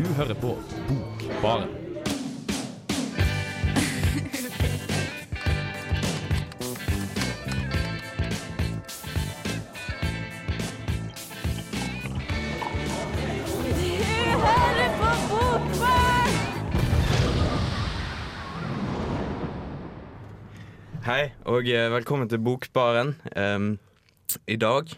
Du hører på Bokbaren. Hei, og eh, velkommen til Bokbaren. Um, I dag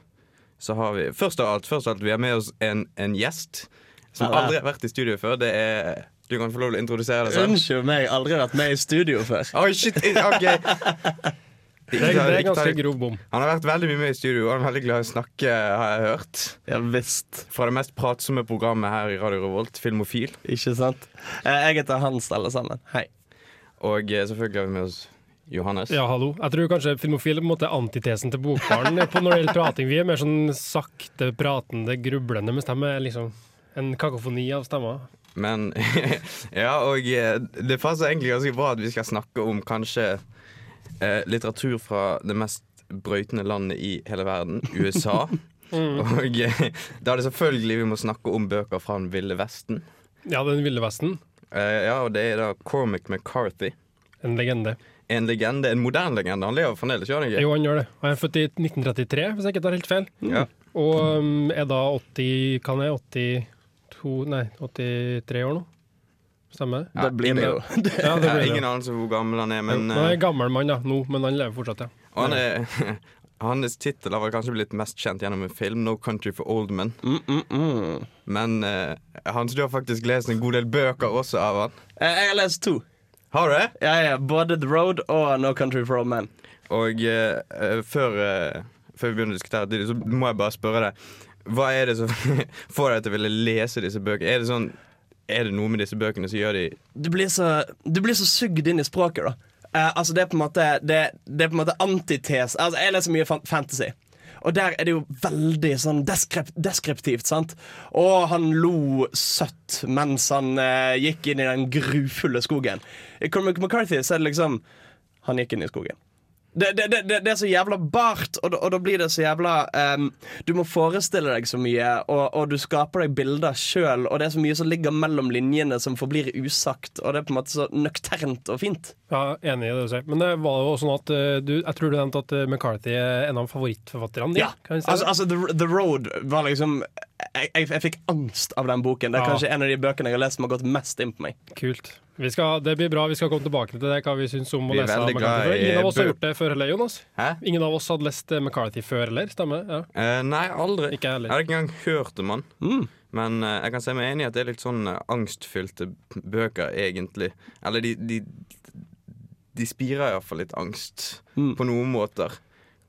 så har vi Først av alt, først av alt vi har med oss en, en gjest som Ja, aldri har vært i studio før. Det er Du kan få lov til å introdusere deg selv. Unnskyld meg, aldri vært med i studio før. Oi, shit! OK. Det er, det er ganske grov bom. Han har vært veldig mye med i studio, og han er veldig glad i å snakke, har jeg hørt. Ja visst. Fra det mest pratsomme programmet her i Radio Revolt, Filmofil. Ikke sant? Eh, Jeg heter Hans, alle sammen. Hei. Og eh, selvfølgelig har vi med oss Johannes. Ja, hallo. Jeg tror kanskje Filmofil er på en måte antitesen til Bokbarn på når det gjelder prating. Vi er mer sånn sakte, pratende, grublende, mens de er liksom en kakofoni av stemmer. Men Ja, og eh, det passer egentlig ganske bra at vi skal snakke om kanskje eh, litteratur fra det mest brøytende landet i hele verden, USA. Og eh, da er det selvfølgelig vi må snakke om bøker fra den ville vesten. Ja, Den ville vesten. Eh, ja, og det er da Cormac McCarthy. En legende. En legende, en moderne legende. Han lever fremdeles, gjør han ikke? Jo, han gjør det. Han er født i 1933, hvis jeg ikke tar helt feil. Ja. Og um, er da 80 Kan jeg 82 Nei, 83 år nå? Stemmer det? Ja, Det blir det jo. Ja, det blir ingen anelse hvor gammel han er, men han er eh, en gammel mann, da, nå, men han lever fortsatt, ja. og han er, hans tittel har kanskje blitt mest kjent gjennom en film, 'No Country for Old Men'. Mm, mm, mm. Men eh, Hans, du har faktisk lest en god del bøker også av han. Eh, Jeg har lest to. Har du det? Ja, ja, Både The Road og No Country for Old Men. Og eh, eh, før, eh, før vi begynner å diskutere det, så må jeg bare spørre deg. Hva er det som får deg til å ville lese disse bøkene? Er det sånn Er det noe med disse bøkene som gjør de Du blir så, du blir så sugd inn i språket, da. Eh, altså, det er på en måte Det, det er på en måte antites Altså, Jeg leser mye fantasy. Og der er det jo veldig sånn deskript, deskriptivt, sant? Og han lo søtt mens han eh, gikk inn i den grufulle skogen. I Cormac McCarthy så er det liksom Han gikk inn i skogen. Det, det, det, det er så jævla bart, og, og da blir det så jævla um, Du må forestille deg så mye, og, og du skaper deg bilder sjøl, og det er så mye som ligger mellom linjene som forblir usagt, og det er på en måte så nøkternt og fint. Ja, Enig i det du sier. Men det var jo sånn at eh, du, jeg tror du nevnte at eh, McCarthy er en av favorittforfatterne dine. Kan si Altså, altså The, The Road var liksom jeg, jeg, jeg fikk angst av den boken. Det er Ja. kanskje en av de bøkene jeg har lest som har gått mest inn på meg. Kult. Vi skal, det blir bra. Vi skal komme tilbake til det, hva vi syns om å lese McCarthy. Ingen av oss har gjort det før heller, Jonas. Hæ? Ingen av oss hadde lest McCarthy før heller, stemmer? Ja. uh, nei, aldri. Ikke jeg Jeg heller. hadde ikke engang hørt om han. Mm. Men uh, jeg kan se meg enig i at det er litt sånn eh, angstfylte bøker, egentlig. Eller de De, de spirer iallfall litt angst, Mm. på noen måter.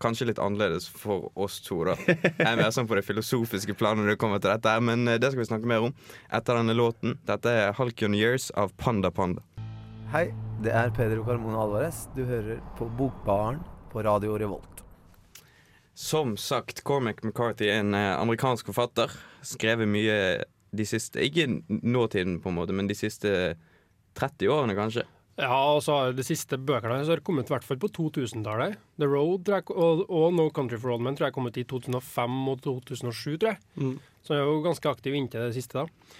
Kanskje litt annerledes for oss to, da. Jeg er mer sånn på det filosofiske planet når det kommer til dette, her, men eh, det skal vi snakke mer om etter denne låten. Dette er Halkion Years' av Panda Panda. Hei, det er Pedro Carmona Alvarez. Du hører på Bokbaren på Radio Revolt. Som sagt, Cormac McCarthy er en eh, amerikansk forfatter. Skrevet mye de siste Ikke nåtiden, på en måte, men de siste 30 årene, kanskje. Ja, og så har De siste bøkene hans har kommet i hvert fall på 2000-tallet. The Road jeg, og, og No Country for Old Men tror jeg kommet i 2005 og 2007, tror jeg. Mm. Så han er jo ganske aktiv inntil det siste. da.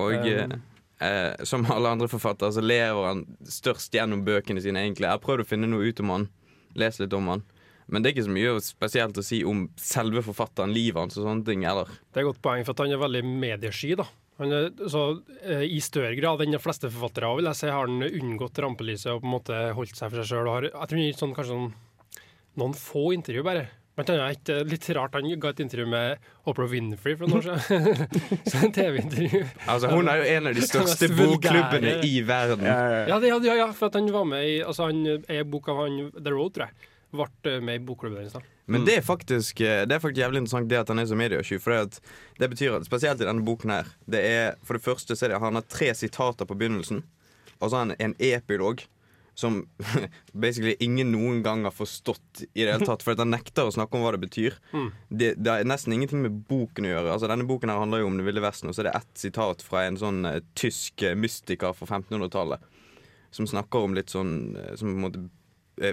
Og eh, Um. eh, som alle andre forfattere så lever han størst gjennom bøkene sine, egentlig. Jeg har prøvd å finne noe ut om han, lese litt om han. Men det er ikke så mye spesielt å si om selve forfatteren, livet hans og sånne ting. Eller? Det er et godt poeng, for at han er veldig mediesky. da. Han er, så eh, I større grad enn de fleste forfattere vil jeg si, har han unngått rampelyset og på en måte holdt seg for seg sjøl. Jeg tror han sånn, kanskje sånn, noen få intervju, bare. Blant annet et eh, litt rart han ga et intervju med Oprah Winfrey for noen år siden. så en TV-intervju. Altså, hun er jo en av de største bokklubbene i verden. Ja, det, ja, ja, ja, for at han var med i altså han, ei bok av han, The Road, tror jeg. Ble eh, med i bokklubben i stad. Men det er faktisk eh, Det er faktisk jævlig interessant det at han er så mediesky. For det, at, det betyr at spesielt i denne boken her Det er For det første så er det han har tre sitater på begynnelsen, og så har han en epilog. Som basically ingen noen gang har forstått i det hele tatt. For at han nekter å snakke om hva det betyr. Mm. Det, det har nesten ingenting med boken å gjøre. Altså Denne boken her handler jo om Det ville vesten, og så er det ett sitat fra en sånn eh, tysk mystiker fra 1500-tallet. Som snakker om litt sånn Som på en måte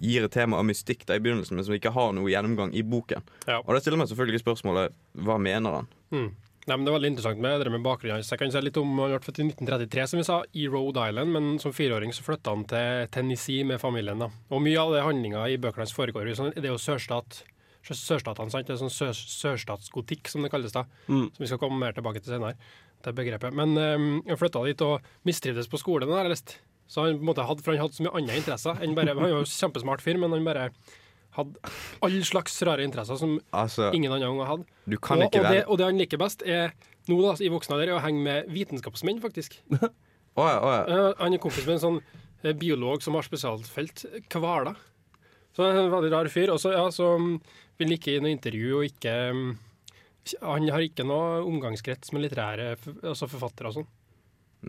gir et tema av mystikk da i begynnelsen, men som ikke har noe gjennomgang i boken. Ja. Og da stiller man selvfølgelig spørsmålet hva mener han? Mm. Nei, men Det er veldig interessant med det med bakgrunnen hans. Jeg kan si litt om Han ble født i 1933, som vi sa, i Rhode Island, men som fireåring så flytta han til Tennessee med familien. da. Og Mye av det handlinga i bøkene hans foregår i sånn, det er jo sørstat. Sørstatene, sant? Det er sånn sør, sørstatsgotikk, som det kalles. da, Mm. Som vi skal komme mer tilbake til senere. det begrepet. Men um, han flytta dit og mistrivdes på skolen, har jeg lest. Så han, på en måte, hadde, for han hadde så mye andre interesser. enn bare, Han var jo kjempesmart fyr, men han bare hadde all slags rare interesser som Altså, ingen andre unger hadde. du kan og, ikke og, det, og det han liker best, er nå da, i voksen alder, er å henge med vitenskapsmenn, faktisk. oh, ja, oh, ja. Uh, Han er kompis med en sånn eh, biolog som har spesialfelt hvaler. Så han er en veldig rar fyr. Og så ja, så, mm, vil han ikke gi noe intervju og ikke um, Han har ikke noe omgangskrets med litterære altså forfattere og sånn.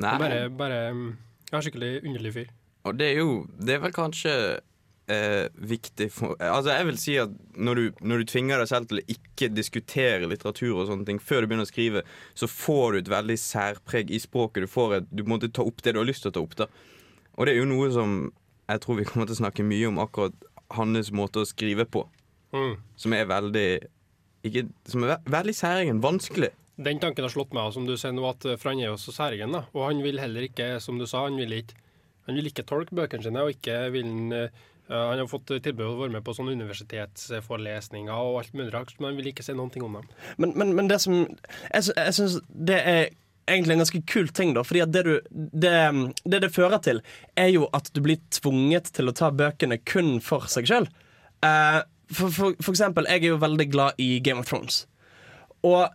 Bare, bare mm, ja, Skikkelig underlig fyr. Og det er jo Det er vel kanskje eh, viktig for Altså, jeg vil si at når du, når du tvinger deg selv til å ikke diskutere litteratur og sånne ting før du begynner å skrive, så får du et veldig særpreg i språket. Du får et Du må ta opp det du har lyst til å ta opp, da. Og det er jo noe som jeg tror vi kommer til å snakke mye om akkurat hans måte å skrive på, Mm. som er veldig ikke, Som er ve veldig særegen. Vanskelig. Den tanken har slått meg, som du sier nå, at, for han er jo så særegen. da. Og han vil heller ikke, som du sa, han vil ikke, han vil ikke tolke bøkene sine. og ikke vil han, eh, Han har fått tilbud om å være med på sånne universitetsforelesninger og alt mulig rart, men han vil ikke si noen ting om dem. Men, men, men det som Jeg, jeg syns det er egentlig en ganske kul ting, da. Fordi det, du, det, det det fører til, er jo at du blir tvunget til å ta bøkene kun for seg sjøl. for, for, for eksempel, jeg er jo veldig glad i Game of Thrones. Og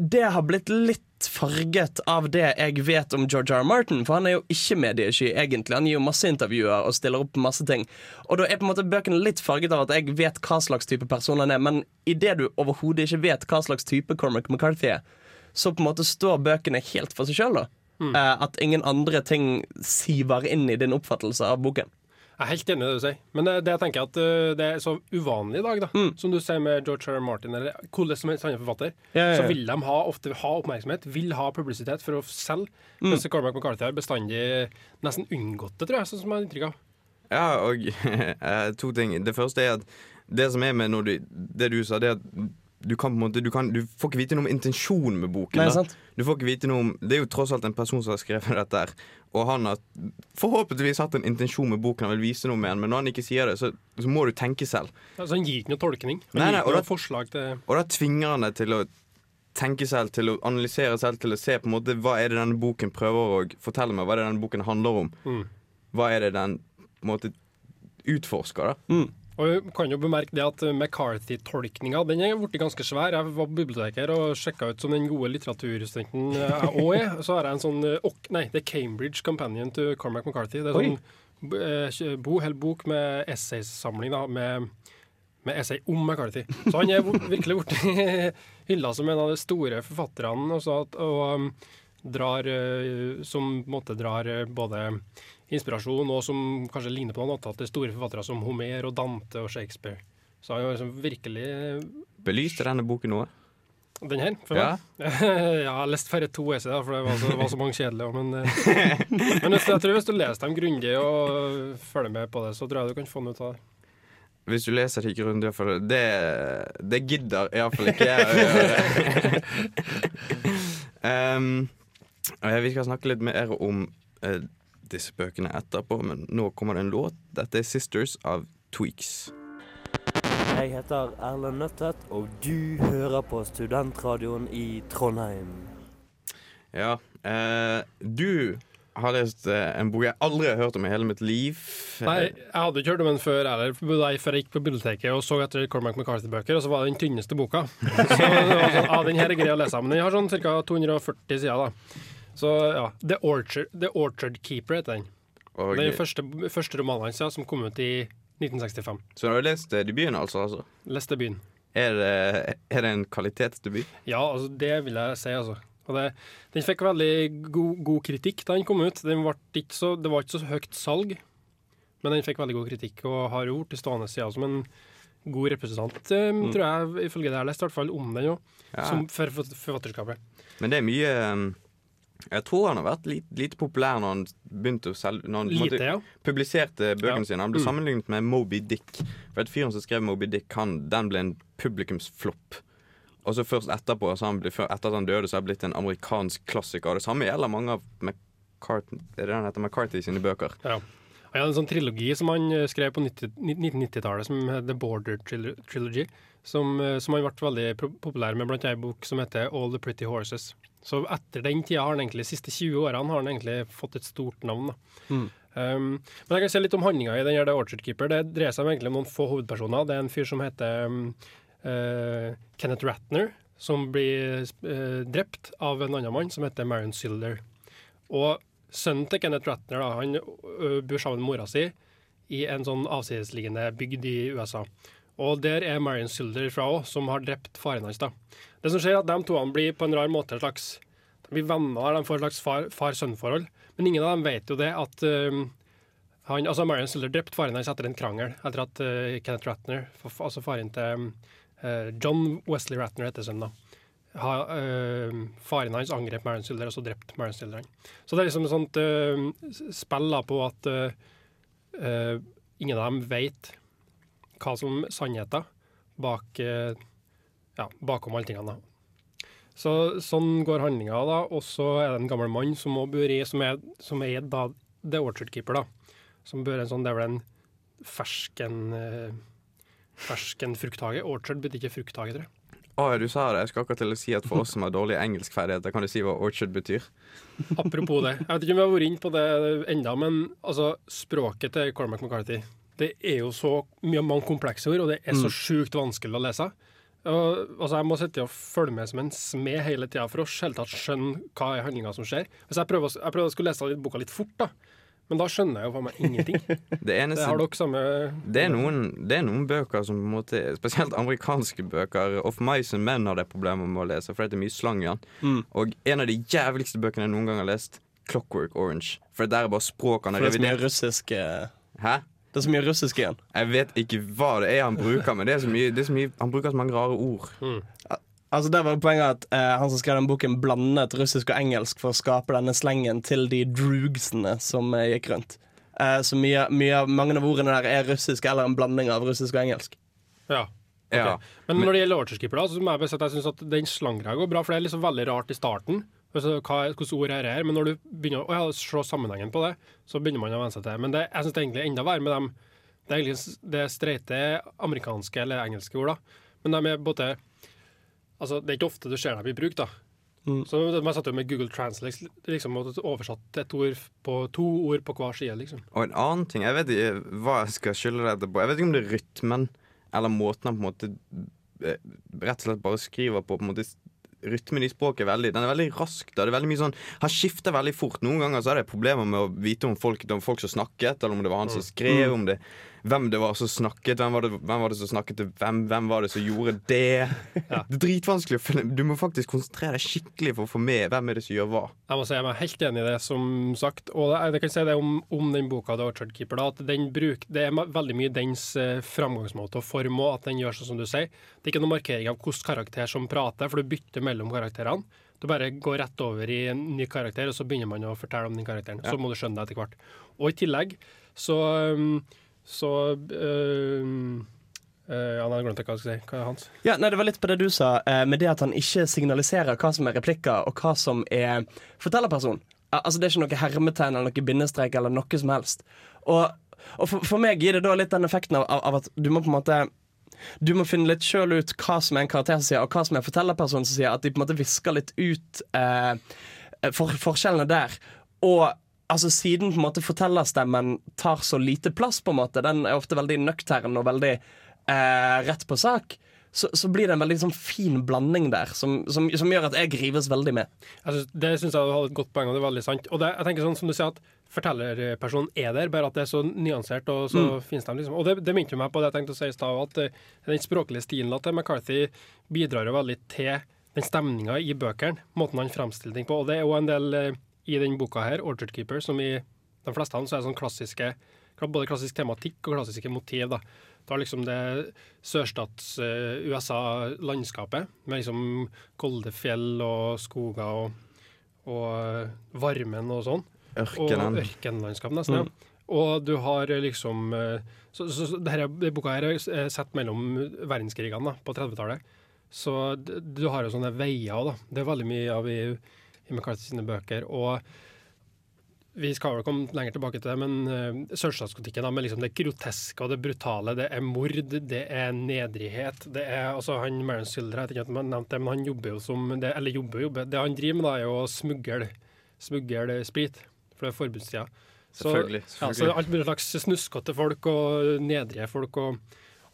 det har blitt litt farget av det jeg vet om George R. R. Martin. For han er jo ikke mediesky, egentlig. Han gir jo masse intervjuer og stiller opp masse ting. Og da er på en måte bøkene litt farget av at jeg vet hva slags type person han er. Men idet du overhodet ikke vet hva slags type Cormac McCarthy er, så på en måte står bøkene helt for seg sjøl. Eh, at ingen andre ting siver inn i din oppfattelse av boken. Jeg er helt enig i det du sier, men det, det jeg tenker at uh, det er så uvanlig i dag, da. Som du sier med George R. R. Martin, eller hvordan som helst annen forfatter, Ja, ja, ja. så vil de ha, ofte ha oppmerksomhet, vil ha publisitet for å selge. Mens Cormac McCarthy har bestandig nesten unngått det, tror jeg, sånn som jeg har inntrykk av. Ja, og eh, to ting. Det første er at det som er med når du, det du sa, det er at du kan på en måte du, kan, du får ikke vite noe om intensjonen med boken. Nei, da. sant? Du får ikke vite noe om Det er jo tross alt en person som har skrevet dette, her og han har forhåpentligvis hatt en intensjon med boken. Han vil vise noe med den, men når han ikke sier det, så, så må du tenke selv. Altså, han gir ikke noe tolkning. Han Nei, nei, og noe da- til Og da tvinger han deg til å tenke selv, til å analysere selv, til å se på en måte hva er det denne boken prøver å fortelle meg, hva er det denne boken handler om. Mm. Hva er det den på en måte utforsker, da. Og vi kan jo bemerke det at McCarthy-tolkninga den er blitt ganske svær. Jeg var på biblioteket og sjekka ut som den gode litteraturstudenten jeg òg er. Så har jeg en sånn eh, Nei, det er Cambridge Companion to Cormac McCarthy. Det er sånn eh, bo, hel bok med essaysamling med, med essay om McCarthy. Så han er virkelig blitt hylla som en av de store forfatterne. Også at, og um, drar, eh, som på en måte drar både inspirasjon, og som kanskje ligner på noen annet til store forfattere som Homer og Dante og Shakespeare. Så han har liksom virkelig Belyste denne boken noe? Den her, for Ja. meg. jeg har lest færre to essay, for det var så, var så mange kjedelige. Men, eh, men jeg tror hvis du leser dem grundig og følger med på det, så tror jeg du kan få noe ut av det. Hvis du leser det grundig, for det, det gidder iallfall ikke jeg å gjøre. um, vi skal snakke litt mer om eh, disse bøkene etterpå, men nå kommer det en låt. Dette er 'Sisters' av Tweaks. Jeg heter Erlend Nøttet, og du hører på Studentradioen i Trondheim. Ja, eh, du har lest eh, en bok jeg aldri har hørt om i hele mitt liv. Nei, jeg hadde ikke hørt om den før heller, før jeg gikk på biblioteket og så etter Cormac McCarthy-bøker, og så var det den tynneste boka. Så det var sånn, ah, den her er grei å lese, men den har sånn ca. 240 sider. da. Så ja, The Orchard, The Orchard Keeper heter den. Og, Den første, første romanen hans ja, som kom ut i 1965. så du har lest eh, debuten, altså? altså. Leste byen. Er, det, er det en kvalitetsdebut? Ja, altså, det vil jeg si, altså. Det, den fikk veldig god, god kritikk da den kom ut. Den så, det var ikke så høyt salg, men den fikk veldig god kritikk og har jo blitt stående siden som en god representant, mm. tror jeg, ifølge det jeg har lest, i hvert fall om den òg, Ja. som for for- forfatterskapet. Men det er mye um, Jeg tror han har vært lite, lite populær når han begynte å selge Når han lite, måtte, ja. publiserte bøkene Ja. sine. Han ble Mm. sammenlignet med Moby Dick. For at Fyren som skrev Moby Dick, han, den ble en publikumsflopp. Og så først etterpå, så han ble, etter at han døde, så har det blitt en amerikansk klassiker. Og det samme gjelder mange av McCarthy, er det den heter McCarthy sine bøker. Ja. Han hadde en sånn trilogi som han eh, skrev på 1990-tallet, som heter The Border Trilogy. Som, eh, som han ble veldig populær med, blant annet en bok som heter All the Pretty Horses. Så etter den tida har han egentlig, de siste 20 årene har han egentlig fått et stort navn. da. Mm. Um, men jeg kan se litt om handlinga i den her The Orchard Keeper. Det dreier seg om egentlig om noen få hovedpersoner. Det er en fyr som heter um, uh, Kenneth Ratner, som blir uh, drept av en annen mann som heter Marion Silder. Og sønnen til Kenneth Ratner da, han bor sammen med mora si i en sånn avsidesliggende bygd i USA. Og der er Marion Silder fra òg, som har drept faren hans. da. Det som skjer er at De to blir på en rar måte en slags de blir venner, de får et slags far- far-sønn-forhold. Men ingen av dem vet jo det at uh, han, altså Marion Silder drepte faren hans etter en krangel. Etter at uh, Kenneth Ratner, altså faren til uh, John Wesley Ratner heter sønnen, da. Ha, ø, faren hans angrep Marion Silder, og så drept Marion Silder. Så det er liksom et sånt ø, s- spill på at ø, ø, ingen av dem vet hva som er sannheten bak, ja, bakom alle tingene. Så, sånn går handlinga, da. Og så er det en gammel mann som i, som er, som er da The Orchard Keeper, da. Som bør en sånn, det er vel en fersken Fersken frukthage. Orchard betyr ikke frukthage, tror jeg. Å, du sa det. Jeg skal akkurat til å si at for oss som har dårlige engelskferdigheter, kan du si hva orchard betyr? Apropos det. Jeg vet ikke om vi har vært inne på det enda, men altså, språket til Cormac McCarthy det er jo så mye mange komplekse ord, og det er så sjukt vanskelig å lese. Og, altså, jeg må sitte og følge med som en smed hele tida for å helt tatt skjønne hva er handlinga som skjer. Hvis jeg prøver, å- jeg prøver å skulle lese litt, boka litt fort, da. Men da skjønner jeg jo faen meg ingenting. Det Det har dere samme Det er, noen, det er noen bøker som på en måte Spesielt amerikanske bøker. Of Mice and Men har det problemer med å lese, for det er mye slang i den. Mm. Og en av de jævligste bøkene jeg noen gang har lest, Clockwork Orange. For der er bare språkene For det er så mye russiske russisk Hæ? Det er så mye russisk igjen. Jeg vet ikke hva det er han bruker, men det er så mye, det er så mye Han bruker så mange rare ord. Altså Der var poenget at eh, han som skrev den boken, blandet russisk og engelsk for å skape denne slengen til de droogsene som eh, gikk rundt. Eh, så mye, mye, av- mange av ordene der er russisk eller en blanding av russisk og engelsk. Ja. Ja. Men når det gjelder da, så må jeg bare si at jeg synes at den slangra går bra. For det er liksom veldig rart i starten. Altså, hva, hvilke ord er det her? Men når du begynner å ja, se sammenhengen på det, så begynner man å venne seg til det. Men det, jeg syns det er egentlig enda verre med dem Det er egentlig det streite amerikanske eller engelske ord, da. Men de er både Altså, det er ikke ofte du ser dem i bruk, da. Mm. Så man satt jo med Google Translate liksom, og oversatt et ord på to ord på hver side, liksom. Og en annen ting Jeg vet ikke hva jeg skal skylde dette på. Jeg vet ikke om det er rytmen eller måten han på en måte eh, rett og slett bare skriver på. på en måte Rytmen i språket er veldig Den er veldig rask. da Det er veldig mye sånn Han skifter veldig fort. Noen ganger så er det problemer med å vite om folk, om folk som snakket, eller om det var han som skrev, om det hvem det var som snakket, hvem var det, hvem var det som snakket til hvem, hvem var det som gjorde det. Det er dritvanskelig å finne Du må faktisk konsentrere deg skikkelig for å få med hvem er det som gjør hva. Jeg må si jeg er helt enig i det, som sagt. Og jeg, kan si det om, om den boka, The Orchard Keeper, da, at den bruk, det er veldig mye dens eh, framgangsmåte og form, og at den gjør sånn som du sier. Det er ikke noe markering av hvilken karakter som prater, for du bytter mellom karakterene. Du bare går rett over i en ny karakter, og så begynner man å fortelle om den karakteren. Så må du skjønne det etter hvert. Og i tillegg så um, så øh, ja, Jeg glemte hva jeg skulle si. Hva er hans? Ja, nei, Det var litt på det du sa, eh, med det at han ikke signaliserer hva som er replikker, og hva som er fortellerperson. Altså Det er ikke noe hermetegn eller noe bindestrek eller noe som helst. Og, og for, for meg gir det da litt den effekten av, av, at du må på en måte du må finne litt sjøl ut hva som er en karakter som sier, og hva som er fortellerpersonen som sier. At de på en måte visker litt ut eh, for, forskjellene der. Og altså siden på en måte fortellerstemmen tar så lite plass, på en måte den er ofte veldig nøktern og veldig eh, rett på sak, så, så blir det en veldig sånn fin blanding der, som, som, som gjør at jeg grives veldig med. Jeg synes, det syns jeg du hadde et godt poeng, og det er veldig sant. Og det, jeg tenker sånn som du sier at Fortellerpersonen er der, bare at det er så nyansert, og så finnes de liksom Og det, det minte meg på det jeg tenkte å si i stad, at eh, den språklige stilen til McCarthy bidrar jo veldig til den stemninga i bøkene, måten han fremstiller ting på. Og det er jo en del eh, i den boka her, 'Orchard Keeper', som i de fleste av dem så er det sånn klassiske både klassisk tematikk og klassiske motiv. da. Du har liksom det sørstats-USA-landskapet, med liksom kolde fjell og skoger og, og eh, varmen og sånn. Ørkenen. Og ørkenlandskap, nesten. ja. Og du har liksom eh, Så, så, så det boka her er sett mellom verdenskrigene da, på 30-tallet. Så du har jo sånne veier òg, da. Det er veldig mye av i McCarthy sine bøker. Og vi skal vel komme lenger tilbake til det, men uh, sørstatskritikken med liksom det groteske og det brutale, det er mord, det er nedrighet. Det er, altså han Marion Silder, jeg vet ikke om nevnte det, men han jobber jo som det, Eller jobber jobber. Det han driver med, da, er jo å smugle, smugle sprit. For det er forbudstida. Så- Selvfølgelig. Ja, så alt mulig slags snuskete folk og nedrige folk. Og,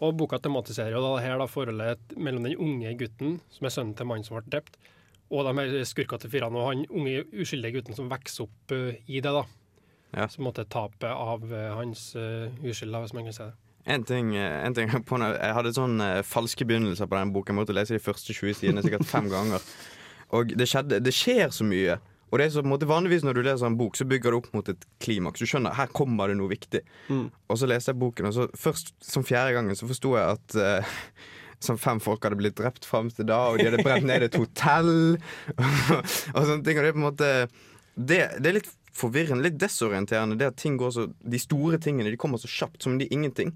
og boka tematiserer jo da her da forholdet mellom den unge gutten, som er sønnen til mannen som ble drept, og de her skurkete fyrene og han unge uskyldige gutten som vokser opp uh, i det. da. Ja. Som måtte tape av uh, hans uh, uskyld, da, hvis man kan si det. En ting, en ting på, når- Jeg hadde sånn eh, falske begynnelser på den boken. Jeg måtte lese de første 20 sidene sikkert fem ganger. Og det, skjedde, det skjer så mye. Og det er så, på en måte, Vanligvis når du leser en bok, så bygger det opp mot et klimaks. Du skjønner, her kommer det noe viktig. Og så leste jeg boken, og så først som fjerde gangen så forsto jeg at eh, Sånn fem folk hadde blitt drept fram til da, og de hadde brent ned et hotell. og sånne ting, og det er på en måte det, det er litt forvirrende, litt desorienterende. Det at ting går så De store tingene de kommer så kjapt som de ingenting.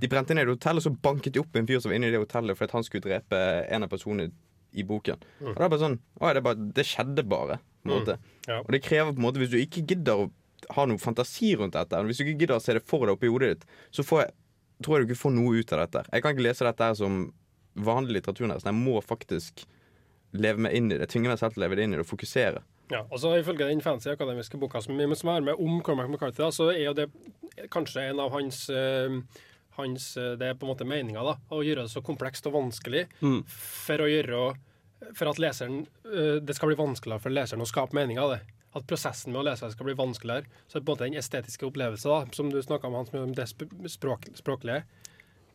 De brente ned et hotell, og så banket de opp en fyr som var inne i det hotellet fordi han skulle drepe en av personene i boken. Og det er bare sånn å, det, er bare, det skjedde bare. Måte. Ja. Og det krever på en måte Hvis du ikke gidder å ha noe fantasi rundt dette, hvis du ikke gidder å se det for deg oppi hodet ditt, så får jeg, tror jeg du ikke får noe ut av dette. Jeg kan ikke lese dette her som vanlig litteratur. nesten. Jeg må faktisk leve meg inn i det. Tvinge meg selv til å leve det inn i det og fokusere. Ja, altså Ifølge den fancy akademiske boka som, som er med om Cormac McCarthy, da, så er jo det kanskje en av hans, eh, hans eh, Det er på en måte meninga. Å gjøre det så komplekst og vanskelig for å gjøre For at leseren eh, det skal bli vanskeligere for leseren å skape mening av det. At prosessen med å lese det skal bli vanskeligere. Så på en måte den estetiske opplevelsen, da, som du snakka om, Hans, med det språk, språklige,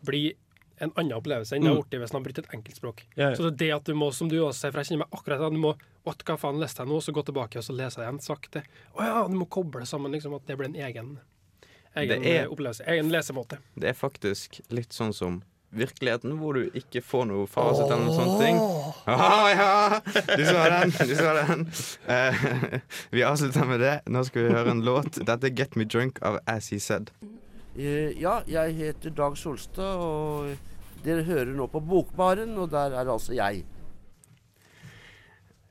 blir en annen opplevelse enn det har blitt hvis han har brukt et enkeltspråk. Ja, ja. Så det er det at du må, som du også sier, for jeg kjenner meg akkurat sånn, du må What, hva faen leste jeg nå? Så gå tilbake og så lese igjen sakte. Å ja, du må koble sammen liksom at det blir en egen, egen er- eh, opplevelse. Egen lesemåte. Det er faktisk litt sånn som virkeligheten, hvor du ikke får noe fasit eller noen sånne ting. Ah, ja! Du så den! Du så den. Uh, vi avslutter med det. Nå skal vi høre en låt. Dette er 'Get Me Drunk' av As He Said. Eh, Ja, jeg heter Dag Solstad, og dere hører nå på Bokbaren, og der er altså jeg.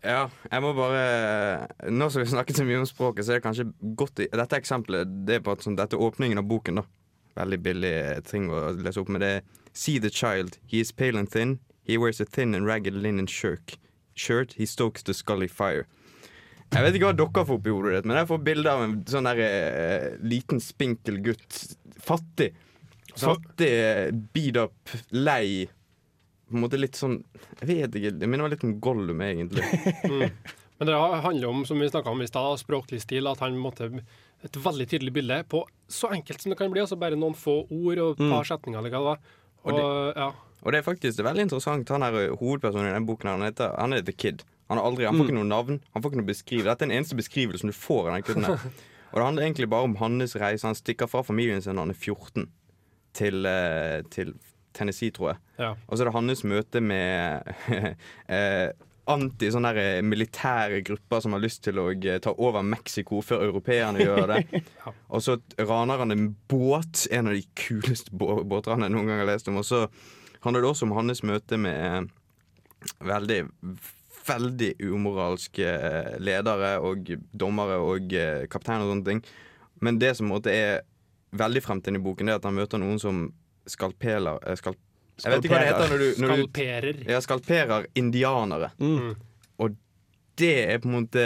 Ja, jeg må bare Nå som vi snakket så mye om språket, så er det kanskje godt i Dette eksempelet det er på at sånn, Dette er åpningen av boken, da. Veldig billig ting å lese opp, med. det See the child. He is pale and thin. He wears a thin and ragged linen shirt. Shirt. He stokes the scully fire. Jeg vet ikke hva dere får oppi hodet ditt, men jeg får bilde av en sånn der eh, liten, spinkel gutt. Fattig. Fattig, eh, beat up, lei. På en måte litt sånn Jeg vet ikke, det minner meg litt om Gollum, egentlig. Men det handler om, som vi om i sted, språklig stil. At han måtte et veldig tydelig bilde på så enkelt som det kan bli. Altså bare noen få ord og et par setninger. Eller hva det var. Og Og, ja. Og det er faktisk det er veldig interessant. Han er eh, hovedpersonen i den boken. Han heter, han heter Kid. Han, har aldri, han får ikke noe navn. Han får ikke noe beskrivelse. Dette er den eneste beskrivelsen du får av den kiden. her. Og det handler egentlig bare om hans reise. Han stikker fra familien sin da han er 14, til, eh, til Tennessee, tror jeg. Ja. Og så er det hans møte med eh, anti sånne der, eh, militære grupper som har lyst til å ta over Mexico før europeerne gjør det. Og så raner han en båt, en av de kuleste bå båtranene jeg noen gang har lest om. Og så handler det også om hans møte med veldig Veldig umoralske eh, ledere og dommere og kaptein kapteiner og sånne ting. Men det som måtte er veldig fremtiden i boken, det er at han møter noen som skalpeler eh, skalp Jeg vet ikke hva det heter når du, når du Skalperer. ja, skalperer indianere. Og det er på en måte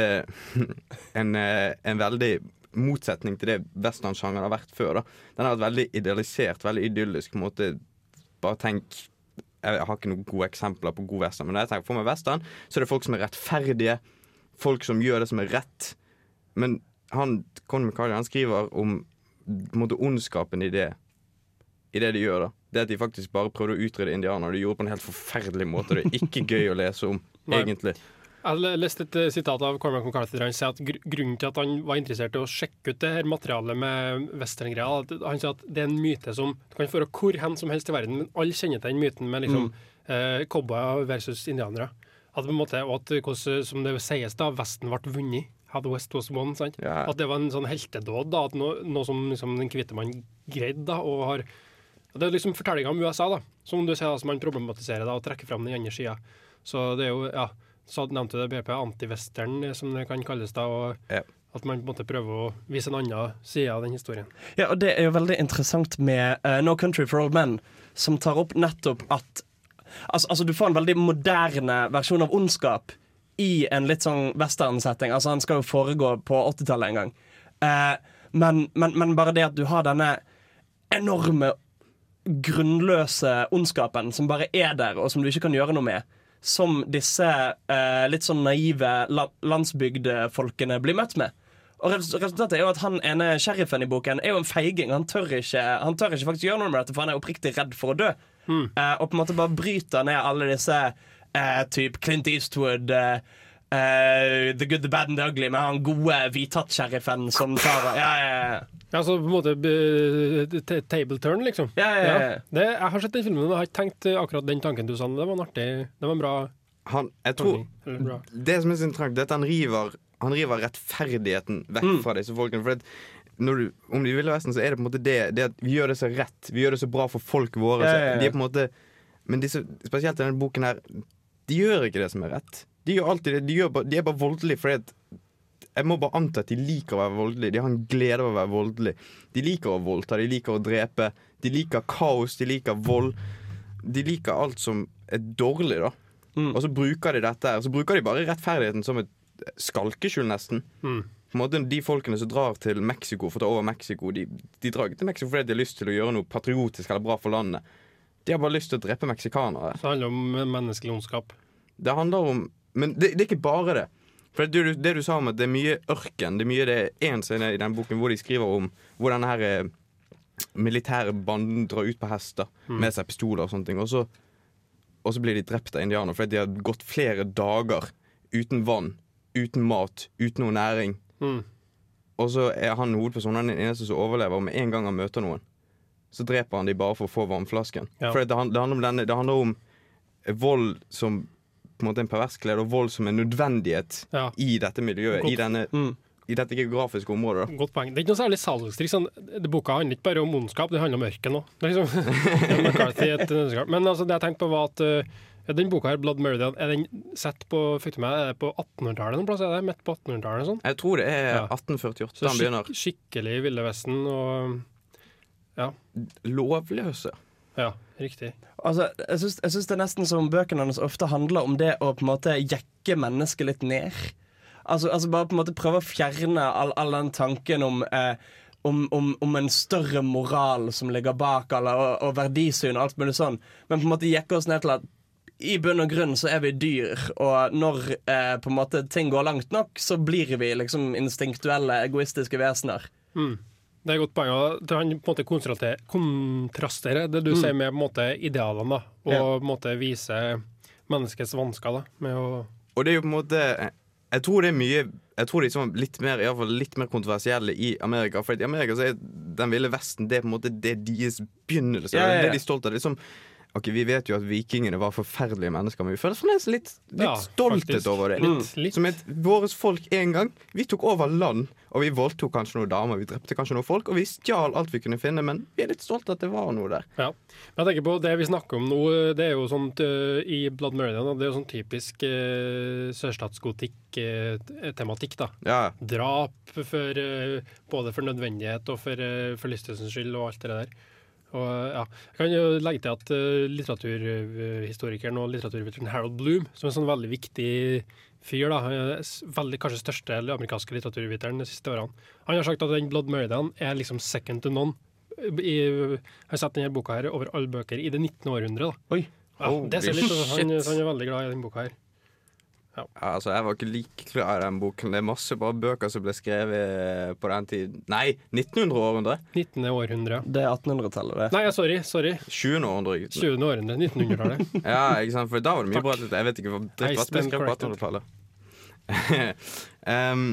en, eh, en veldig motsetning til det westernsjangeren har vært før. da Den har vært veldig idealisert, veldig idyllisk. på en måte Bare tenk Jeg har ikke noen gode eksempler på god western, men når jeg tenker for meg western, så er det folk som er rettferdige. Folk som gjør det som er rett. Men han, Conn McCarthy, han skriver om på en måte ondskapen i det i det de gjør. da Det at de faktisk bare prøvde å utrydde indianere. De gjorde det på en helt forferdelig måte. Det er ikke gøy å lese om, egentlig. Jeg le- leste et eh, sitat av Cormac McCarthy der han sier at grunnen til at han var interessert i å sjekke ut det her materialet med westerngreia, han sier at det er en myte som du kan føre hvor hen som helst i verden, men alle kjenner til den myten med liksom eh, cowboyer versus indianere. At på en måte, og at hvordan, som det sies da, Vesten ble vunnet. Had West was won. Sant? Yeah. At det var en sånn heltedåd. da, at Noe, noe som liksom, den hvite mann greide, da, og har Det er liksom fortellinga om USA, da, som du da, som man problematiserer da, og trekker fram den andre sida. Så det er jo, ja, så nevnte du BP antivestern, som det kan kalles da, og Ja. at man på en måte prøver å vise en annen side av den historien. Ja, og det er jo veldig interessant med uh, No Country for Old Men, som tar opp nettopp at Altså, altså du får en veldig moderne versjon av ondskap i en litt sånn western-setting. Altså Han skal jo foregå på 80-tallet en gang. Uh, men, men, men bare det at du har denne enorme, grunnløse ondskapen som bare er der, og som du ikke kan gjøre noe med, som disse eh, litt sånn naive la landsbygdefolkene blir møtt med. Og resultatet er jo at han ene sheriffen i boken er jo en feiging. Han tør ikke, han tør ikke faktisk gjøre noe med dette, for han er oppriktig redd for å dø. Eh, og på en måte bare bryter ned alle disse eh, typ Clint Eastwood eh, eh, The Good, The Bad and The Ugly med han gode hvithatt-sheriffen som tar ja, ja, ja. Ja, så på en måte table turn, liksom. Ja, ja, ja. Det, jeg har sett den filmen, jeg har ikke tenkt eh, akkurat den tanken du sa. Det var en artig Det var en bra Han, jeg tror bra. Det som er så interessant, det er at han river, han river rettferdigheten vekk Mm. fra disse folkene. For at når du, om de ville Vesten, så er det på en måte det, det at vi gjør det så rett. Vi gjør det så bra for folk våre. Ja, så ja, ja. De er på en måte Men disse, spesielt i denne boken her, de gjør ikke det som er rett. De gjør alltid det. De, bare, de er bare voldelige fordi jeg må bare anta at de liker å være voldelige. De har en glede av å være voldelige. De liker å voldta, de liker å drepe. De liker kaos, de liker vold. De liker alt som er dårlig, da. Mm. Og så bruker de dette her. Så bruker de bare rettferdigheten som et skalkeskjul, nesten. Mm. På en måte De folkene som drar til Mexico for å ta over Mexico, de, de drar ikke til Mexico fordi de har lyst til å gjøre noe patriotisk eller bra for landet. De har bare lyst til å drepe meksikanere. Så det handler om menneskelig ondskap. Det handler om Men det, det er ikke bare det. For det, du- det du sa om at det er mye ørken Det er mye det er en scene i den boken hvor de skriver om hvor denne her eh, militære banden drar ut på hester med seg pistoler og sånne ting. Og så, og så blir de drept av indianere fordi de har gått flere dager uten vann, uten mat, uten noe næring. Mm. Og så er han hovedpersonen er den eneste som overlever, og med en gang han møter noen, så dreper han de bare for å få vannflasken. Ja. For det, det, handler om denne, det handler om vold som på en måte en pervers glede, og vold som en nødvendighet Ja. i dette miljøet, i, denne, Mm. i dette geografiske området. Da. Godt poeng. Det er ikke noe særlig salgstriks. Sånn, boka handler ikke bare om ondskap, det handler om ørken òg. Liksom. Men altså, det jeg tenkte på, var at uh, den boka her, 'Blood Meridian', er den sett på fikk du med, det på 1800-tallet noen plass? Er det midt på 1800-tallet? Sånn? Jeg tror det er Ja. 1848 Så han begynner. skik skikkelig Ville Vesten og Lovløse. Ja, riktig. Altså, jeg syns, det er nesten som bøkene hans ofte handler om det å på en måte jekke mennesket litt ned. Altså, altså bare på en måte prøve å fjerne all, all den tanken om, eh, om, om, om en større moral som ligger bak eller, og, og verdisyn og alt mulig sånn, men på en måte jekke oss ned til at i bunn og grunn så er vi dyr, og når eh, på en måte ting går langt nok, så blir vi liksom instinktuelle, egoistiske vesener. Mm. Det er et godt poeng. Det han på en måte kontraste- kontrasterer det du sier med måte idealene, da, og Ja. på en måte viser menneskets vansker da, med å Og det er jo på en måte Jeg tror det er mye Jeg tror de som er litt mer, i hvert fall litt mer kontroversielle i Amerika. For i Amerika så er Den ville vesten Det er på en måte det deres begynnelse. Ja, ja. Det er de stolte av. Det er som Ok, Vi vet jo at vikingene var forferdelige mennesker, men vi føler fremdeles litt, litt Ja, stolthet faktisk. over det. Litt, mm. litt. Som et vårt folk en gang. Vi tok over land, og vi voldtok kanskje noen damer, vi drepte kanskje noen folk, og vi stjal alt vi kunne finne, men vi er litt stolte at det var noe der. Ja. Men jeg tenker på Det vi snakker om nå, det er jo sånt uh, i Blood Meridian. Det er jo sånn typisk uh, sørstatsgotikk-tematikk. da. Ja, Drap for, uh, både for nødvendighet og for, uh, for lystelsens skyld og alt det der. Og, ja. Jeg kan jo legge til at uh, litteraturhistorikeren og litteraturviteren Harold Bloom, som er en sånn veldig viktig fyr, da, eh, veldig kanskje største amerikanske litteraturviteren de siste årene, han har sagt at den Blood Meridian er liksom second to none. I, har sett denne boka her over alle bøker i det 19. århundre. da. Oi. Ja, det ser litt som han, han er veldig glad i den boka her. Ja, altså, Jeg var ikke like klar i den boken. Det er masse bare bøker som ble skrevet på den tiden. Nei, 1900-århundre. 19. århundre. Det er 1800-tallet, det. Nei, sorry. sorry. 20. århundre. 20. århundre. 1900-tallet. Ja, ikke sant? For da var det mye bra. Jeg vet ikke hva dritt som ble skrevet på 1800-tallet. um,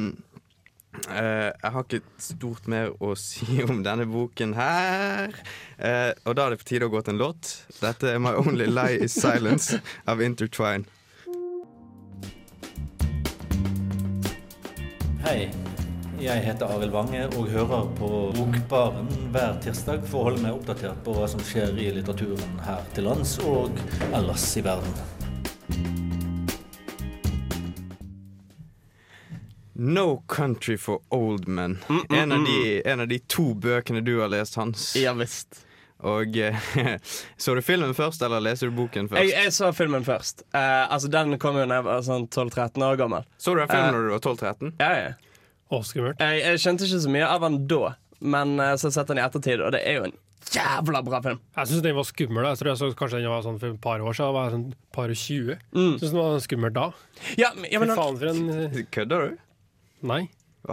uh, jeg har ikke stort mer å si om denne boken her. Uh, og da er det på tide å gå til en låt. Dette er My Only Lie Is Silence av Intertwine. Hei, Jeg heter Arild Wange og hører på Bokbaren hver tirsdag for å holde meg oppdatert på hva som skjer i litteraturen her til lands og ellers i verden. No Country for Old Men. En, av de, en av de to bøkene du har lest, Hans. Ja visst. Og eh, Så du filmen først, eller leser du boken først? Jeg, jeg så filmen først. Uh, altså Den kom jo da jeg var sånn 12-13 år gammel. Så du den filmen da når du var 12-13? Ja, ja. Skummelt. Jeg, jeg skjønte ikke så mye av den da, men uh, så har jeg sett den i ettertid, og det er jo en jævla bra film. Jeg syns den var skummel. Jeg tror jeg så kanskje den var sånn for et par år siden. Jeg var sånn par og tjue. Mm. Syns den var skummel da. Ja, men, ja, men Fy faen for en Kødder du? Nei.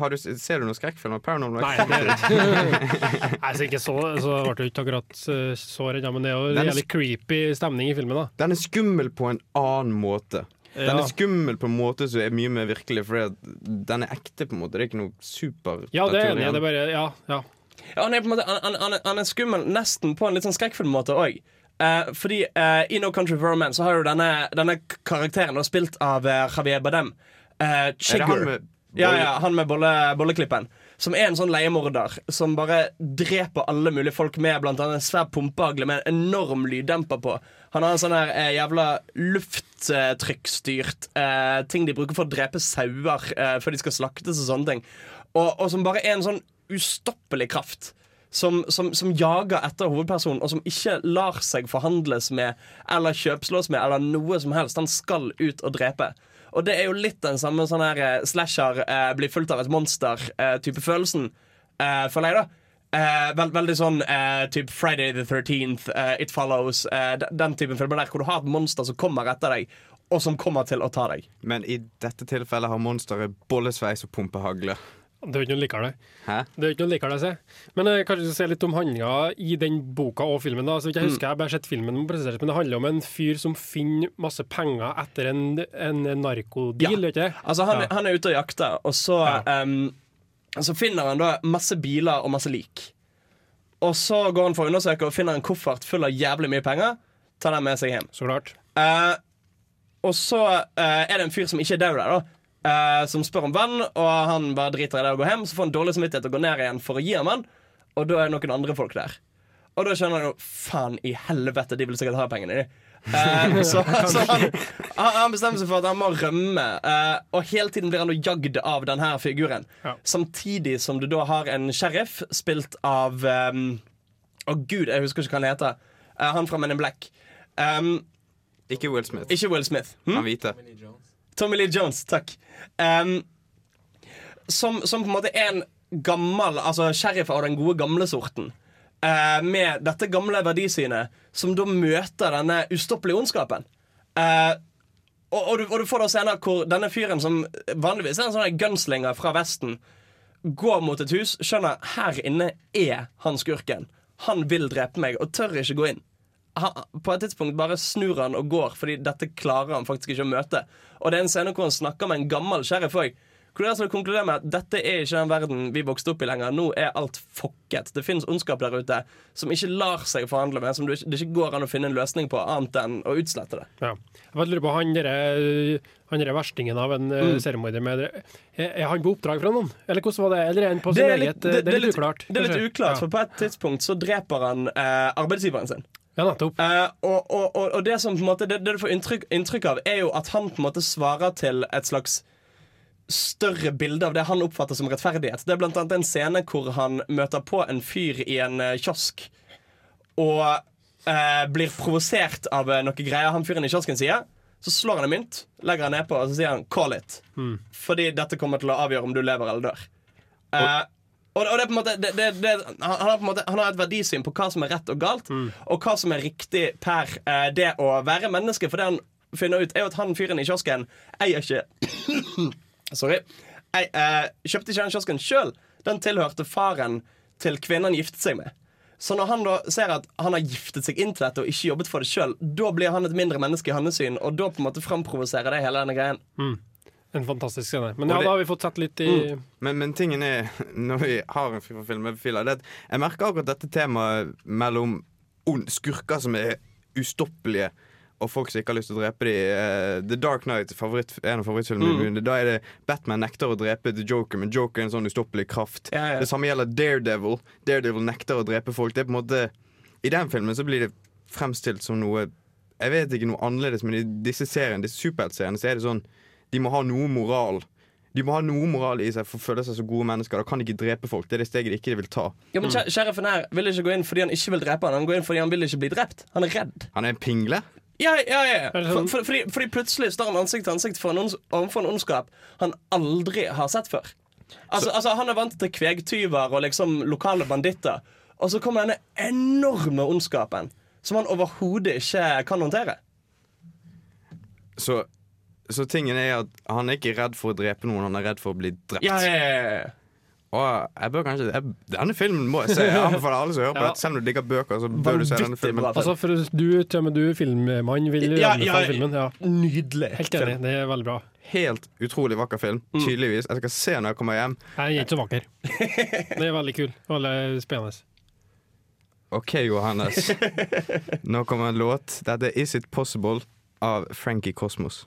Har du? Ser du noen skrekkfilmer? Paranormal Nei, Activity? Nei, så ikke så, så ble det ikke akkurat eh, så redd, men det er jo er jævlig creepy stemning i filmen. da Den er skummel på en annen måte. Den Ja. er skummel på en måte som er mye mer virkelig, for den er ekte. på en måte Det er ikke noe super Ja, det er enig. Det er bare Ja. ja. ja, han, er på en måte, han, han, han, er- skummel nesten på en litt sånn skrekkfilmmåte òg. Uh, fordi uh, i No Country for Romance så har jo denne, denne karakteren da, spilt av uh, Javier Badem. Uh, Er det han med Ja, ja, han med bolle, bolleklippen. Som er en sånn leiemorder som bare dreper alle mulige folk med blant annet en svær pumpehagle med en enorm lyddemper på. Han har en sånn her eh, jævla lufttrykkstyrt eh, ting de bruker for å drepe sauer eh, før de skal slaktes og sånne ting. Og, og som bare er en sånn ustoppelig kraft. Som, som, som jager etter hovedpersonen, og som ikke lar seg forhandles med eller kjøpslås med eller noe som helst. Han skal ut og drepe. Og det er jo litt den samme sånn her eh, slasher eh, blir fulgt av et monster-type følelsen, eh, føler jeg, da. Eh, veld, veldig sånn eh, type Friday the 13th, eh, It Follows, eh, den typen filmer der hvor du har et monster som kommer etter deg, og som kommer til å ta deg. Men i dette tilfellet har monsteret bollesveis og pumpehagle. Det er jo ikke noe likere, det. Hæ? Det er jo ikke noe likere, det, se. Men eh, kanskje vi skal se litt om handlinga i den boka og filmen. da Så ikke Jeg husker jeg har bare sett filmen men det handler om en fyr som finner masse penger etter en, en narkodeal, Ja. ikke det? Altså han, Ja. han er ute og jakter, og så, Ja. um, så finner han da masse biler og masse lik. Og så går han for å undersøke og finner en koffert full av jævlig mye penger. Tar den med seg hjem. Så klart. Uh, og så uh, er det en fyr som ikke er død der, da. Eh, som spør om vann, og han bare driter i det og går hjem. Så får han dårlig samvittighet og går ned igjen for å gi ham vann, og da er det noen andre folk der. Og da skjønner han jo faen i helvete, de vil sikkert ha pengene, de. Eh, så så han, han bestemmer seg for at han må rømme, eh, og hele tiden blir han jagd av denne figuren. Ja. Samtidig som du da har en sheriff spilt av um, Å gud, jeg husker ikke hva han heter. Eh, han fra Men in Black. Um, Ikke Will Smith. ikke Will Smith. Hm? Han hvite. Tommy Lee Jones, takk. Um, som, som på en måte er en gammel Altså sheriff av den gode gamle sorten. Uh, med dette gamle verdisynet, som da møter denne ustoppelige ondskapen. Uh, og, og, du, og du får da scener hvor denne fyren, som vanligvis er en sånn gunslinger fra Vesten, går mot et hus, skjønner her inne er han skurken. Han vil drepe meg, og tør ikke gå inn. Han, på et tidspunkt bare snur han og går, fordi dette klarer han faktisk ikke å møte. Og det er en scene hvor han snakker med en gammel sheriff òg. Hvor det altså konkluderer med at dette er ikke den verden vi vokste opp i lenger. Nå er alt fucket. Det finnes ondskap der ute som ikke lar seg forhandle med, som det ikke går an å finne en løsning på annet enn å utslette det. Ja. Jeg lurer på han derre han er verstingen av en mm. seriemorder med Er han på oppdrag fra noen? Eller hvordan var det? Eller er han på sin eget Det, er litt uklart. Det er litt uklart, Ja. for på et tidspunkt så dreper han eh, arbeidsgiveren sin. Ja, nettopp. Uh, og, og, og, og det som på en måte det, det du får inntrykk, inntrykk av, er jo at han på en måte svarer til et slags større bilde av det han oppfatter som rettferdighet. Det er blant annet en scene hvor han møter på en fyr i en eh, kiosk og uh, blir provosert av noe greier han fyren i kiosken sier. Så slår han en mynt, legger han nedpå og så sier han 'call it'. Fordi dette kommer til å avgjøre om du lever eller dør. Eh, og, og det er på en måte, det, det, det, han, har på en måte han har et verdisyn på hva som er rett og galt, og hva som er riktig per eh, det å være menneske. For det han finner ut, er jo at han fyren i kiosken eier ikke Sorry. Jeg eh, kjøpte ikke den kiosken sjøl. Den tilhørte faren til kvinnen han giftet seg med. Så når han da ser at han har giftet seg inn til dette og ikke jobbet for det sjøl, da blir han et mindre menneske i hans syn, og da på en måte framprovoserer det hele denne greien. En fantastisk scene. Men ja, det- da har vi fått sett litt i Men, men tingen er, når vi har en film med filer, det er at jeg merker akkurat dette temaet mellom skurker som er ustoppelige, og folk som ikke har lyst til å drepe dem. The Dark Knight, favoritt, en av favorittfilmene Mm. Da er det Batman nekter å drepe The Joker, men Joker er en sånn ustoppelig kraft. Ja, ja. Det samme gjelder Daredevil. Daredevil nekter å drepe folk. Det er på en måte I den filmen så blir det fremstilt som noe Jeg vet ikke noe annerledes, men i disse seriene, disse superheltseriene, så er det sånn De må ha noe moral. De må ha noe moral i seg for å føle seg som gode mennesker. Da kan de ikke drepe folk. Det er det steget de ikke vil ta. Ja, men sher- Sheriffen her vil ikke gå inn fordi han ikke vil drepe han Han går inn fordi han vil ikke bli drept. Han er redd. Han er en pingle. Ja, ja, ja. For, sånn- for, fordi, fordi plutselig står han ansikt til ansikt for en overfor en ondskap han aldri har sett før. Altså, altså Han er vant til kvegtyver og liksom lokale banditter. Og så kommer denne enorme ondskapen som han overhodet ikke kan håndtere. Så, så tingen er at han er ikke redd for å drepe noen, han er redd for å bli drept. Ja, ja, ja, ja. Og jeg bør kanskje jeg, Denne filmen må jeg se. Jeg anbefaler alle som hører på Ja. Selv om du digger bøker, så bør du se denne filmen. Altså, for du, Tømme, du filmmann, vil Ja, anbefale ja, filmen. Ja. Nydelig. Helt enig. Det er veldig bra. Helt utrolig vakker film. Mm. Tydeligvis. Jeg skal se når jeg kommer hjem. Jeg er ikke så vakker. Det er veldig kul. Veldig spennende. OK, Johannes. Nå kommer en låt. Dette er Is It Possible av Frankie Cosmos.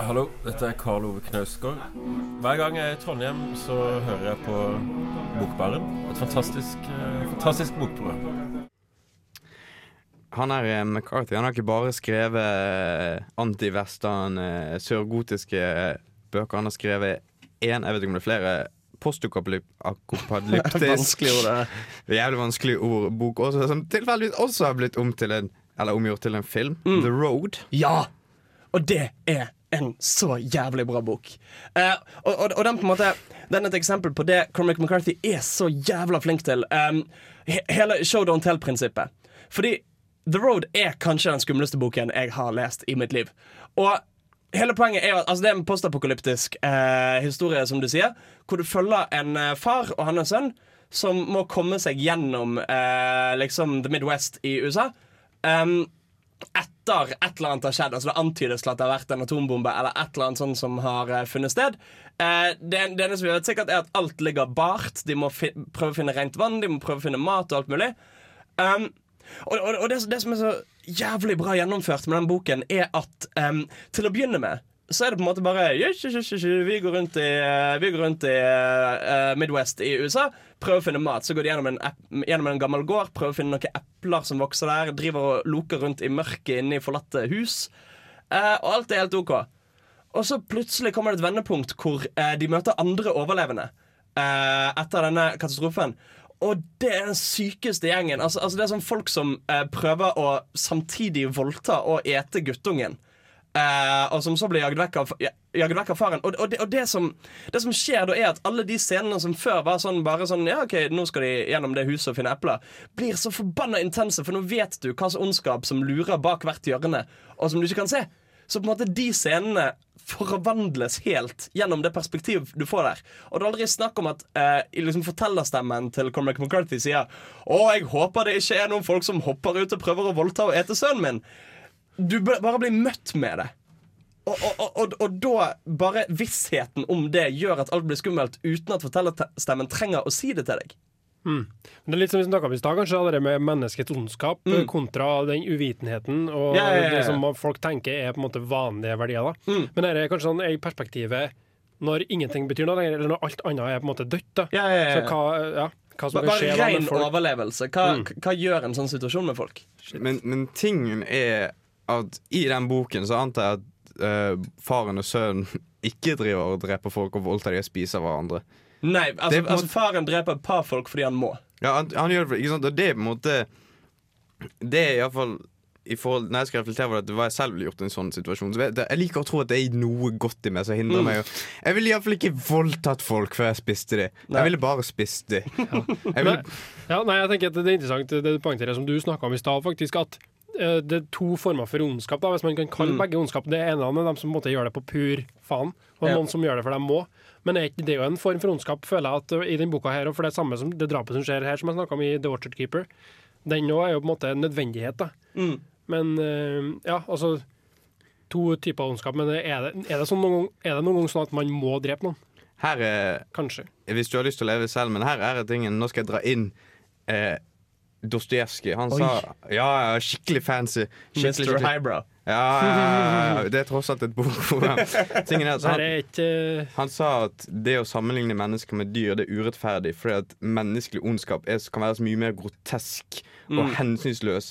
Hallo, dette er Karl Ove Knausgård. Hver gang jeg er i Trondheim, så hører jeg på Bokbaren. Et fantastisk, eh, fantastisk bokprogram. Han er eh, McCarthy. Han har ikke bare skrevet eh, anti-western, eh, sørgotiske bøker. Han har skrevet én, jeg vet ikke om det er flere, ord. Jævlig vanskelig ord, bok også, som tilfeldigvis også har blitt om til en Eller omgjort til en film. Mm. The Road. Ja! Og det er en så jævlig bra bok. Eh, og, og, og den på en måte Den er et eksempel på det Cormac McCarthy er så jævla flink til. Um, he, hele show don't tell-prinsippet. Fordi The Road er kanskje den skumleste boken jeg har lest i mitt liv. Og hele poenget er at altså, det er en postapokalyptisk eh, historie, som du sier, hvor du følger en eh, far og hans sønn som må komme seg gjennom eh, liksom The Midwest i USA. Um, etter et eller annet har skjedd. Altså Det antydes til at det har vært en atombombe eller et eller annet sånt som har uh, funnet sted. Uh, det, det eneste vi vet sikkert, er at alt ligger bart. De må prøve å finne rent vann, de må prøve å finne mat og alt mulig. Um, og og, og det, det som er så jævlig bra gjennomført med den boken, er at um, til å begynne med så er det på en måte bare «Jøss, jøss, jøss, jøss, Vi går rundt i, eh, går rundt i uh, Midwest i USA, prøver å finne mat. Så går de gjennom en, gjennom en gammel gård, prøver å finne noen epler som vokser der. Driver og loker rundt i mørket inne i forlatte hus. Uh, og alt er helt OK. Og så plutselig kommer det et vendepunkt hvor uh, de møter andre overlevende etter denne katastrofen. Og det er den sykeste gjengen. Altså, altså Det er sånn folk som prøver å samtidig voldta og ete guttungen. Eh, og som så blir jaget vekk vekk av faren. Og, og, det, og det, som, det som skjer da, er at alle de scenene som før var sånn bare sånn Ja, OK, nå skal de gjennom det huset og finne epler, blir så forbanna intense, for nå vet du hva slags ondskap som lurer bak hvert hjørne, og som du ikke kan se. Så på en måte de scenene forvandles helt gjennom det perspektiv du får der. Og det er aldri snakk om at eh, liksom fortellerstemmen til Cormac McCarthy sier Å, jeg håper det ikke er noen folk som hopper ut og prøver å voldta og ete sønnen min. Du bare blir møtt med det. Og, og, og, og, og da bare vissheten om det gjør at alt blir skummelt uten at fortellerstemmen trenger å si det til deg. Men Det er litt som vi snakka om i stad, kanskje, det med menneskets ondskap Mm. kontra den uvitenheten og Ja, ja, ja, ja. det som folk tenker er på en måte vanlige verdier. da. Mm. Men det er kanskje sånn i perspektivet når ingenting betyr noe lenger, eller når alt annet er på en måte dødt. da. Ja, ja, ja. Så hva, ja, hva som Bare, skje ren overlevelse. Hva, Mm. hva gjør en sånn situasjon med folk? Men, men tingen er at i den boken så antar jeg at uh, faren og sønnen ikke driver og dreper folk og voldtar de og spiser hverandre. Nei, altså, Det er altså Faren dreper et par folk fordi han må. Ja, han, han gjør det, ikke sant? Og det er på en måte Det er iallfall i forhold, Når jeg skal reflektere over det, hva jeg selv ville gjort i en sånn situasjon Så jeg, Jeg liker å tro at det er noe godt i meg som hindrer Mm. meg. Jeg ville iallfall ikke voldtatt folk før jeg spiste de. Nei. Jeg ville bare spist de. Jeg ville, Ja, nei, jeg tenker at Det er interessant det du poengterer som du snakka om i stad, faktisk, at det er to former for ondskap. da, Hvis man kan kalle Mm. begge ondskap. Det ene er dem som på en måte gjør det på pur faen, og Ja. noen som gjør det for de må. Men er ikke det er jo en form for ondskap, føler jeg, at uh, i denne boka her, og for det samme som det drapet som skjer her, som jeg snakka om i The Orchard Keeper, den òg er jo på en måte en nødvendighet. da. Mm. Men eh, ja, altså To typer ondskap. Men er det, er det, sånn noen, er det noen gang sånn at man må drepe noen? her er Kanskje. Hvis du har lyst til å leve selv, men her er tingen Nå skal jeg dra inn eh, Dostojevskij. Han Oi. sa Ja, ja, skikkelig fancy. Skikkelig, Mr. Hybra Highbrow. Ja, det er tross alt et Så her han, er han sa at det å sammenligne mennesker med dyr, det er urettferdig, fordi at menneskelig ondskap er, kan være så mye mer grotesk og Mm. hensynsløs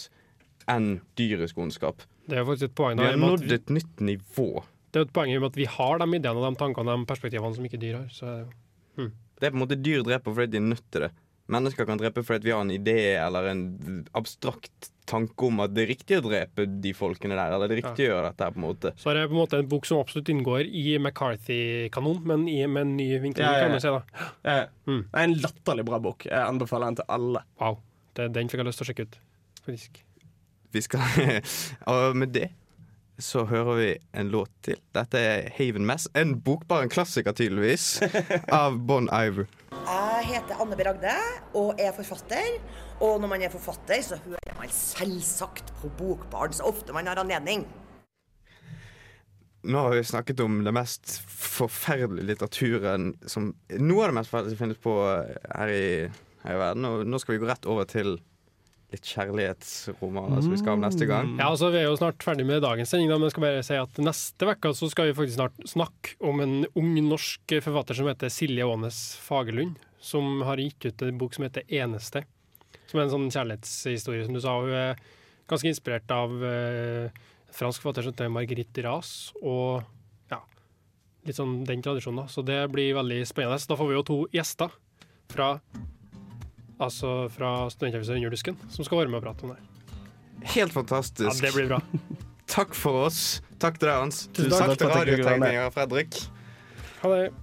enn dyrisk ondskap. Det er faktisk et poeng Vi har nådd et nytt nivå. Det er et poeng i at vi har de ideene de tankene og de perspektivene som ikke dyr har. Så er det Det er på en måte dyr dreper fordi de er nødt til det. Mennesker kan drepe fordi vi har en idé eller en abstrakt tanke om at det er riktig å drepe de folkene der, eller det er riktig å gjøre dette her, på en måte. Så er det på en måte en bok som absolutt inngår i McCarthy-kanon, men i, med en ny vinkel, Ja, ja, ja. kan man si. da. Mm. Det er en latterlig bra bok. Jeg anbefaler den til alle. Wow. Det, den fikk jeg lyst til å sjekke ut. Faktisk. Vi skal Og med det så hører vi en låt til. Dette er Haven Mess. En bokbar, en klassiker tydeligvis, av Bon Iver. Heter Anne B. Ragde og er forfatter. Og når man er forfatter, så hører man selvsagt på Bokbaren så ofte man har anledning. Nå har vi snakket om det mest forferdelige litteraturen som Noe av det mest forferdelige som finnes på her i, her i verden. Og nå skal vi gå rett over til litt kjærlighetsromaner som vi skal ha neste gang. Ja, altså Vi er jo snart ferdig med dagens sending, da, men jeg skal bare si at neste uke så skal vi faktisk snart snakke om en ung norsk forfatter som heter Silje Aanes Fagerlund, som har gitt ut en bok som heter 'Eneste'. Som er en sånn kjærlighetshistorie, som du sa. Hun er ganske inspirert av uh, fransk forfatter som heter Marguerite Ras, og ja, litt sånn den tradisjonen. da. Så det blir veldig spennende. Så Da får vi jo to gjester fra Altså fra Studentavisa Underdusken, som skal være med og prate om det. Helt fantastisk. Ja, det blir bra. Takk for oss. Takk til deg, Hans. Tusen takk Takk til radiotekniker Fredrik. Ha det.